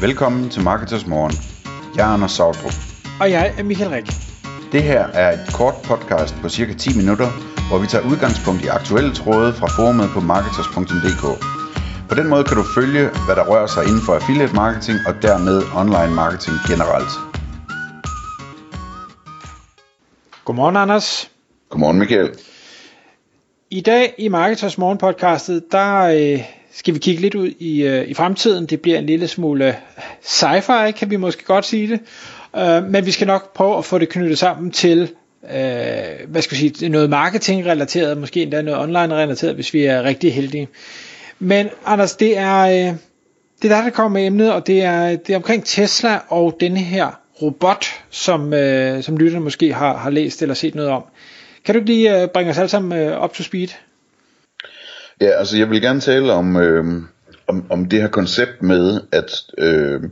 Velkommen til Marketers Morgen. Jeg er Anders Sautrup. Og jeg er Michael Rik. Det her er et kort podcast på cirka 10 minutter, hvor vi tager udgangspunkt i aktuelle tråde fra forumet på marketers.dk. På den måde kan du følge, hvad der rører sig inden for affiliate marketing og dermed online marketing generelt. Godmorgen, Anders. Godmorgen Michael. I dag i Marketers Morgen podcastet, der øh, skal vi kigge lidt ud i, øh, i fremtiden. Det bliver en lille smule øh, sci-fi, kan vi måske godt sige det. Øh, men vi skal nok prøve at få det knyttet sammen til øh, hvad skal vi sige, noget marketing relateret, måske endda noget online relateret, hvis vi er rigtig heldige. Men Anders, det er, øh, det er der, der kommer med emnet, og det er, det er omkring Tesla og denne her robot, som, øh, som lytterne måske har, har læst eller set noget om. Kan du ikke lige øh, bringe os alle sammen øh, op to speed? Ja, altså jeg vil gerne tale om, øh, om, om det her koncept med, at øh,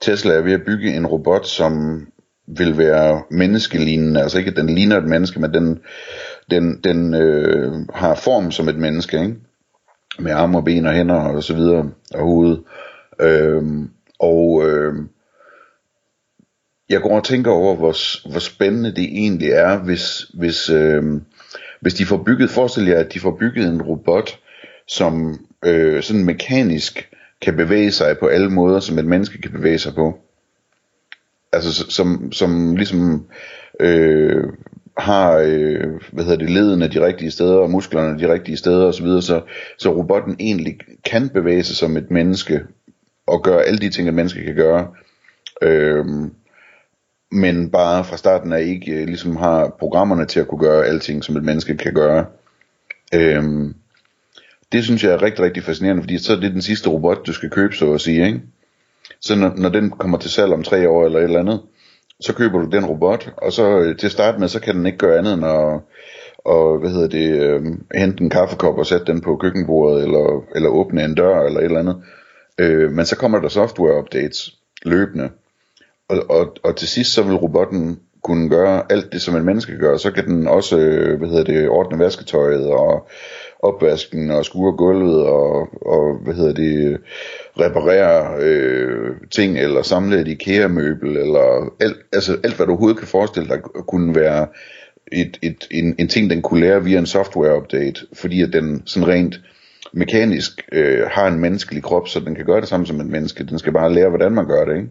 Tesla er ved at bygge en robot, som vil være menneskelignende, altså ikke at den ligner et menneske, men den, den, den øh, har form som et menneske, ikke? med arme og ben og hænder og så videre, og hoved. Øh, og øh, jeg går og tænker over, hvor, hvor spændende det egentlig er, hvis, hvis, øh, hvis de får bygget, forestil jer, at de får bygget en robot, som øh, sådan mekanisk kan bevæge sig på alle måder, som et menneske kan bevæge sig på. Altså som, som ligesom øh, har øh, hvad hedder det, ledene de rigtige steder, og musklerne de rigtige steder osv., så, så, så robotten egentlig kan bevæge sig som et menneske, og gøre alle de ting, et menneske kan gøre. Øh, men bare fra starten af ikke øh, ligesom har programmerne til at kunne gøre alting, som et menneske kan gøre. Øhm, det synes jeg er rigtig, rigtig fascinerende, fordi så er det den sidste robot, du skal købe, så at sige, ikke? Så når, når den kommer til salg om tre år eller et eller andet, så køber du den robot, og så øh, til at starte med, så kan den ikke gøre andet end at, og, hvad hedder det, øh, hente en kaffekop og sætte den på køkkenbordet, eller, eller åbne en dør, eller et eller andet. Øh, men så kommer der software updates løbende, og, og, og til sidst så vil robotten kunne gøre alt det, som en menneske gør. Så kan den også, øh, hvad hedder det, ordne vasketøjet og opvasken og skure gulvet og, og hvad hedder det, reparere øh, ting eller samle et IKEA-møbel eller alt, altså alt, hvad du overhovedet kan forestille dig kunne være et, et, en, en ting, den kunne lære via en software-update, fordi at den sådan rent mekanisk øh, har en menneskelig krop, så den kan gøre det samme som en menneske. Den skal bare lære, hvordan man gør det, ikke?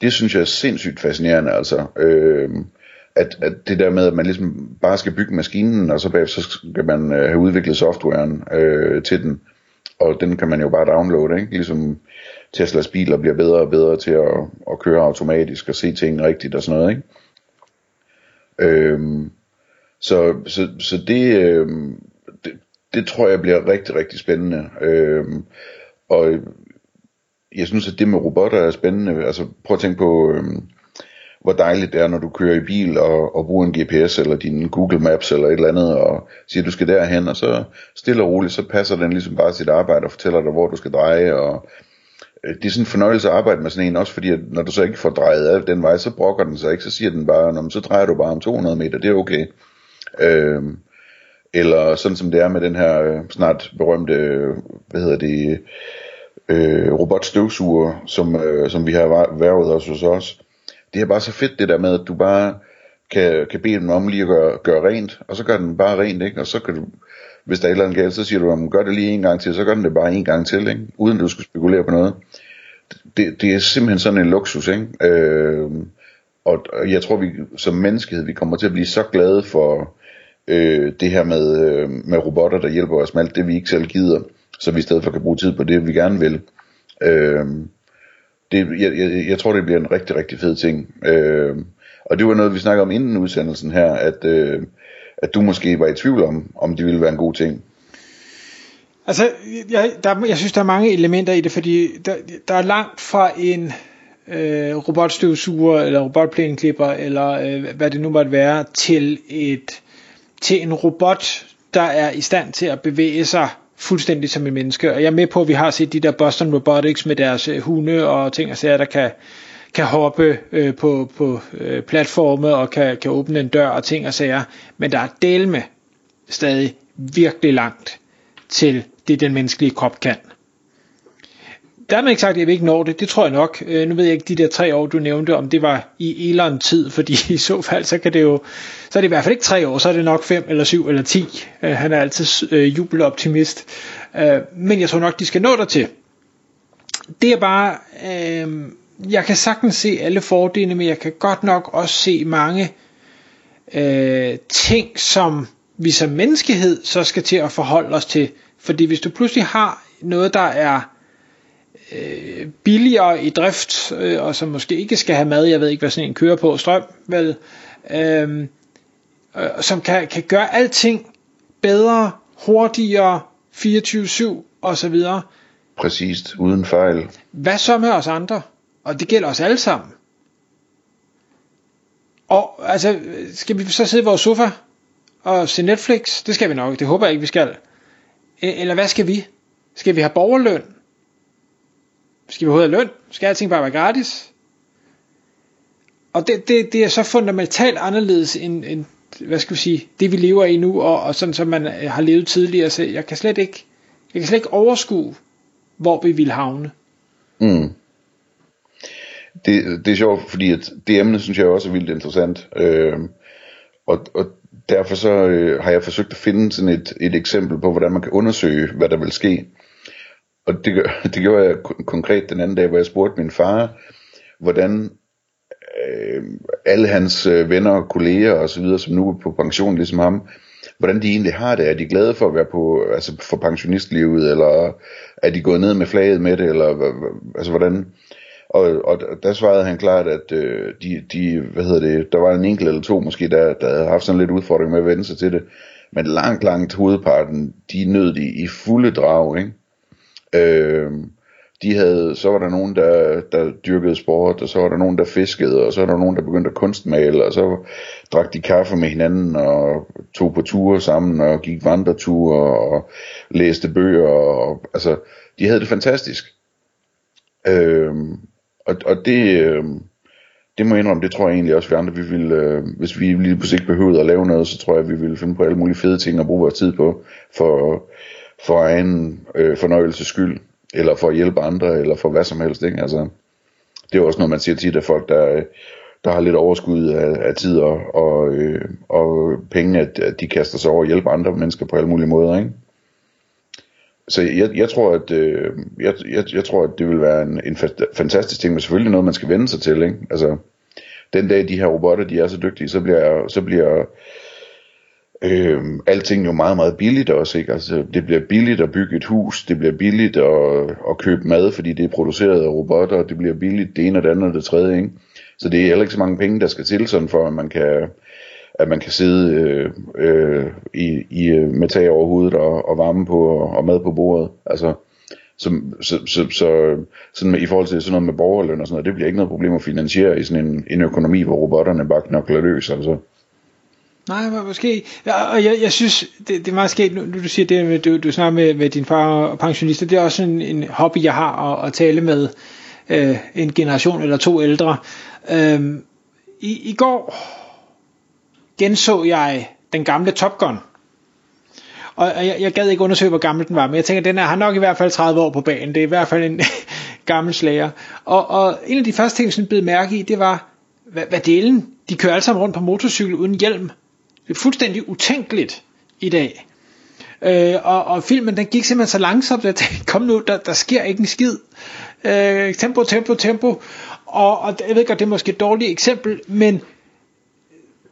Det synes jeg er sindssygt fascinerende, altså. Øh, at, at det der med, at man ligesom bare skal bygge maskinen, og så bagefter så skal man øh, have udviklet softwaren øh, til den, og den kan man jo bare downloade, ikke? Ligesom Teslas biler bliver bedre og bedre til at, at køre automatisk og se ting rigtigt og sådan noget, ikke? Øhm, så, så, så det, øhm, det, det tror jeg bliver rigtig, rigtig spændende. Øhm, og jeg synes, at det med robotter er spændende. Altså prøv at tænke på, øhm, hvor dejligt det er, når du kører i bil og, og bruger en GPS eller din Google Maps eller et eller andet, og siger, at du skal derhen, og så stille og roligt, så passer den ligesom bare sit arbejde og fortæller dig, hvor du skal dreje, og øh, det er sådan en fornøjelse at arbejde med sådan en, også fordi at når du så ikke får drejet af den vej, så brokker den sig ikke, så siger den bare, så drejer du bare om 200 meter, det er okay. Øhm, eller sådan som det er med den her øh, snart berømte, hvad hedder det, øh, robotstøvsuger, som, øh, som vi har været os hos os. Det er bare så fedt det der med, at du bare kan, kan bede den om lige at gøre, gøre rent, og så gør den bare rent, ikke? og så kan du, hvis der er et eller andet galt, så siger du, om gør det lige en gang til, så gør den det bare en gang til, ikke? uden at du skal spekulere på noget. Det, det er simpelthen sådan en luksus, ikke? Øh, og jeg tror, vi som menneskehed, vi kommer til at blive så glade for øh, det her med, øh, med robotter, der hjælper os med alt det, vi ikke selv gider så vi i stedet for kan bruge tid på det, vi gerne vil. Øh, det, jeg, jeg, jeg tror, det bliver en rigtig, rigtig fed ting. Øh, og det var noget, vi snakkede om inden udsendelsen her, at, øh, at du måske var i tvivl om, om det ville være en god ting. Altså, jeg, der, jeg synes, der er mange elementer i det, fordi der, der er langt fra en øh, robotstøvsuger, eller robotplæneklipper, eller øh, hvad det nu måtte være, til, et, til en robot, der er i stand til at bevæge sig fuldstændig som et menneske. Og jeg er med på, at vi har set de der Boston Robotics med deres øh, hunde og ting og sager, der kan, kan hoppe øh, på, på øh, platforme og kan, kan åbne en dør og ting og sager. Men der er del med stadig virkelig langt til det, den menneskelige krop kan der er man ikke sagt, at jeg vil ikke nå det. Det tror jeg nok. Øh, nu ved jeg ikke, de der tre år, du nævnte, om det var i Elon tid, fordi i så fald, så kan det jo, så er det i hvert fald ikke tre år, så er det nok fem eller syv eller ti. Øh, han er altid øh, jubeloptimist. Øh, men jeg tror nok, de skal nå der til. Det er bare, øh, jeg kan sagtens se alle fordelene, men jeg kan godt nok også se mange øh, ting, som vi som menneskehed så skal til at forholde os til. Fordi hvis du pludselig har noget, der er øh, billigere i drift, øh, og som måske ikke skal have mad, jeg ved ikke, hvad sådan en kører på, strøm, vel, øh, øh, som kan, kan gøre alting bedre, hurtigere, 24-7 og så videre. Præcist, uden fejl. Hvad så med os andre? Og det gælder os alle sammen. Og altså, skal vi så sidde i vores sofa og se Netflix? Det skal vi nok, det håber jeg ikke, vi skal. E- eller hvad skal vi? Skal vi have borgerløn? Skal vi overhovedet have løn? Skal alting bare være gratis? Og det, det, det er så fundamentalt anderledes end, end, hvad skal vi sige, det vi lever i nu, og, og sådan som man øh, har levet tidligere. Så jeg kan slet ikke, jeg kan slet ikke overskue, hvor vi vil havne. Mm. Det, det er sjovt, fordi at det emne synes jeg også er vildt interessant. Øh, og, og derfor så øh, har jeg forsøgt at finde sådan et, et eksempel på, hvordan man kan undersøge, hvad der vil ske. Og det, det gjorde jeg konkret den anden dag, hvor jeg spurgte min far, hvordan øh, alle hans øh, venner og kolleger og så videre, som nu er på pension ligesom ham, hvordan de egentlig har det. Er de glade for at være på, altså for pensionistlivet, eller er de gået ned med flaget med det, eller altså hvordan... Og, og der svarede han klart, at øh, de, de, hvad hedder det, der var en enkelt eller to måske, der, der havde haft sådan lidt udfordring med at vende sig til det. Men langt, langt hovedparten, de nød de i fulde drag, ikke? Øh, de havde, så var der nogen, der, der dyrkede sport, og så var der nogen, der fiskede, og så var der nogen, der begyndte at kunstmale, og så drak de kaffe med hinanden, og tog på ture sammen, og gik vandreture, og læste bøger, og altså, de havde det fantastisk. Øh, og, og det, øh, det må jeg indrømme, det tror jeg egentlig også, vi andre, vi ville, øh, hvis vi lige på sigt behøvede at lave noget, så tror jeg, vi ville finde på alle mulige fede ting at bruge vores tid på, for, for egen øh, fornøjelses skyld, eller for at hjælpe andre, eller for hvad som helst, ikke? Altså, det er også noget, man siger tit, at folk, der, øh, der har lidt overskud af, af tid og, og, øh, og penge, at, at de kaster sig over at hjælpe andre mennesker på alle mulige måder, ikke? Så jeg, jeg tror, at øh, jeg, jeg, jeg tror, at det vil være en, en fantastisk ting, men selvfølgelig noget, man skal vende sig til, ikke? Altså, den dag de her robotter, de er så dygtige, så bliver, så bliver øh, alting jo meget, meget billigt også, ikke? Altså, det bliver billigt at bygge et hus, det bliver billigt at, at købe mad, fordi det er produceret af robotter, det bliver billigt det ene og det andet og det tredje, ikke? Så det er heller ikke så mange penge, der skal til, sådan for at man kan, at man kan sidde øh, øh, i, i, øh, med tag over hovedet og, og varme på og, og mad på bordet. Altså, så, så, så, så sådan med, i forhold til sådan noget med borgerløn og sådan noget, det bliver ikke noget problem at finansiere i sådan en, en økonomi, hvor robotterne bare knokler løs. Altså. Nej, men måske. Ja, og jeg, jeg synes, det, det er meget skægt, nu du siger det, med, du, du snakker med, med din far og pensionister, det er også en, en hobby, jeg har at, at tale med øh, en generation eller to ældre. Øhm, i, I går genså jeg den gamle Top Gun. Og jeg, jeg gad ikke undersøge, hvor gammel den var, men jeg tænker, den er, har nok i hvert fald 30 år på banen. Det er i hvert fald en gammel slager. Og, og en af de første ting, som jeg blev mærke i, det var, hvad, hvad delen? De kører alle sammen rundt på motorcykel uden hjelm. Det er fuldstændig utænkeligt i dag. Øh, og, og filmen den gik simpelthen så langsomt, at kom nu, der, der sker ikke en skid. Øh, tempo, tempo, tempo. Og, og jeg ved godt, det er måske et dårligt eksempel, men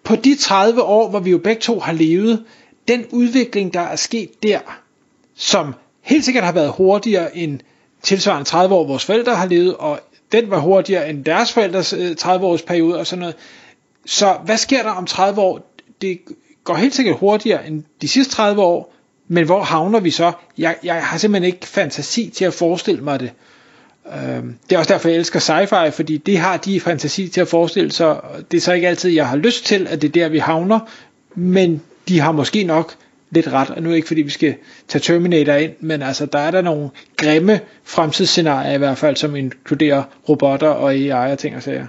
på de 30 år, hvor vi jo begge to har levet, den udvikling, der er sket der, som helt sikkert har været hurtigere end tilsvarende 30 år, vores forældre har levet, og den var hurtigere end deres forældres øh, 30 års periode og sådan noget. Så hvad sker der om 30 år? Det går helt sikkert hurtigere end de sidste 30 år, men hvor havner vi så? Jeg, jeg har simpelthen ikke fantasi til at forestille mig det. Øhm, det er også derfor, jeg elsker sci-fi, fordi det har de fantasi til at forestille sig. Det er så ikke altid, jeg har lyst til, at det er der, vi havner, men de har måske nok lidt ret, og nu er det ikke fordi vi skal tage Terminator ind, men altså der er der nogle grimme fremtidsscenarier i hvert fald, som inkluderer robotter og AI og ting og sager.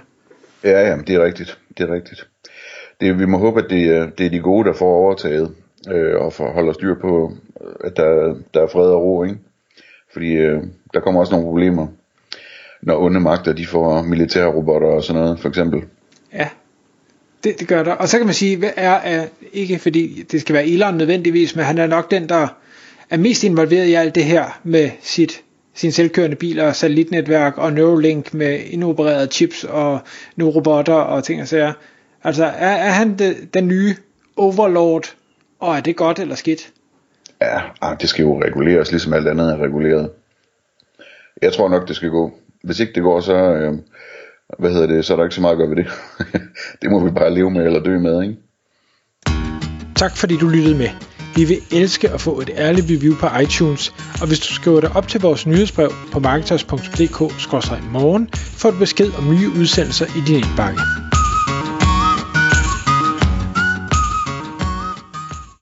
Ja, ja, det er rigtigt. Det er rigtigt. Det, vi må håbe, at det, øh, det er de gode, der får overtaget, øh, og får holder styr på, øh, at der, der er fred og ro, ikke? Fordi øh, der kommer også nogle problemer, når onde magter de får militære robotter og sådan noget, for eksempel. Ja, det, det gør der. Og så kan man sige, hvad er, er ikke fordi det skal være Elon nødvendigvis, men han er nok den, der er mest involveret i alt det her med sit sine selvkørende biler, satellitnetværk og Neuralink med indopererede chips og nu robotter og ting og sager. Altså, er, er han det, den nye overlord, og er det godt eller skidt? Ja, ah, det skal jo reguleres, ligesom alt andet er reguleret. Jeg tror nok, det skal gå. Hvis ikke det går, så, øh, hvad hedder det, så er der ikke så meget at gøre ved det. det må vi bare leve med eller dø med, ikke? Tak fordi du lyttede med. Vi vil elske at få et ærligt review på iTunes, og hvis du skriver dig op til vores nyhedsbrev på marketers.dk-morgen, får du besked om nye udsendelser i din indbakke.